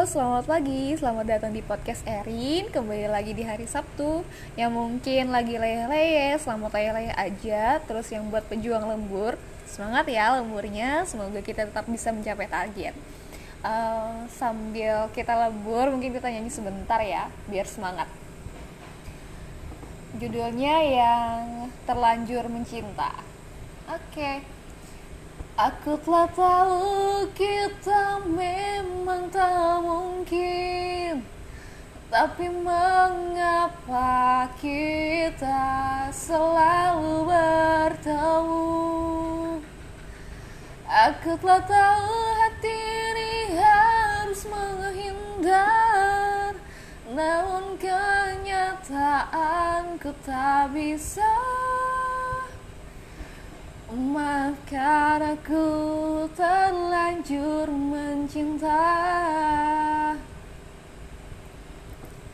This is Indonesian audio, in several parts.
selamat pagi. Selamat datang di podcast Erin. Kembali lagi di hari Sabtu. Yang mungkin lagi leye-leye, selamat leye-leye aja. Terus yang buat pejuang lembur, semangat ya lemburnya. Semoga kita tetap bisa mencapai target. Uh, sambil kita lembur, mungkin kita nyanyi sebentar ya, biar semangat. Judulnya yang terlanjur mencinta. Oke. Okay. Aku telah tahu kita memang tak mungkin Tapi mengapa kita selalu bertemu Aku telah tahu hati ini harus menghindar Namun kenyataanku tak bisa. Maafkan aku terlanjur mencinta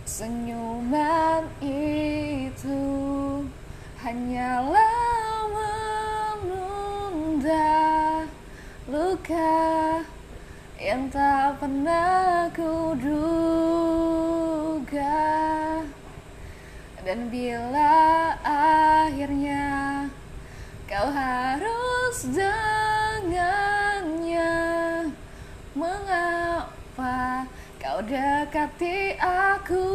Senyuman itu hanyalah menunda luka yang tak pernah kuduga. Dan bila kau dekati aku.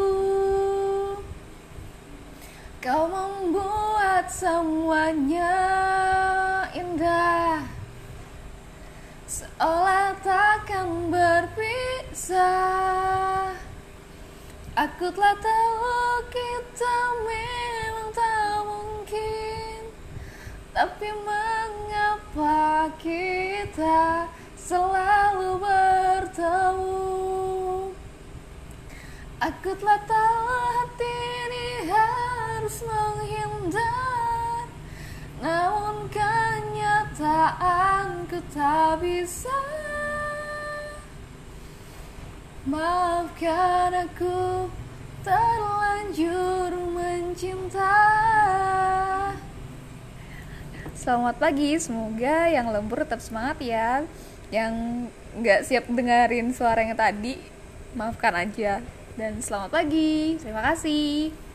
Kau membuat semuanya indah. Seolah takkan berpisah. Aku telah tahu kita memang tak mungkin. Tapi mengapa kita selalu Aku telah tahu hati ini harus menghindar Namun kenyataanku tak bisa Maafkan aku terlanjur mencinta Selamat pagi, semoga yang lembur tetap semangat ya. Yang nggak siap dengerin suara yang tadi, maafkan aja. Dan selamat pagi, terima kasih.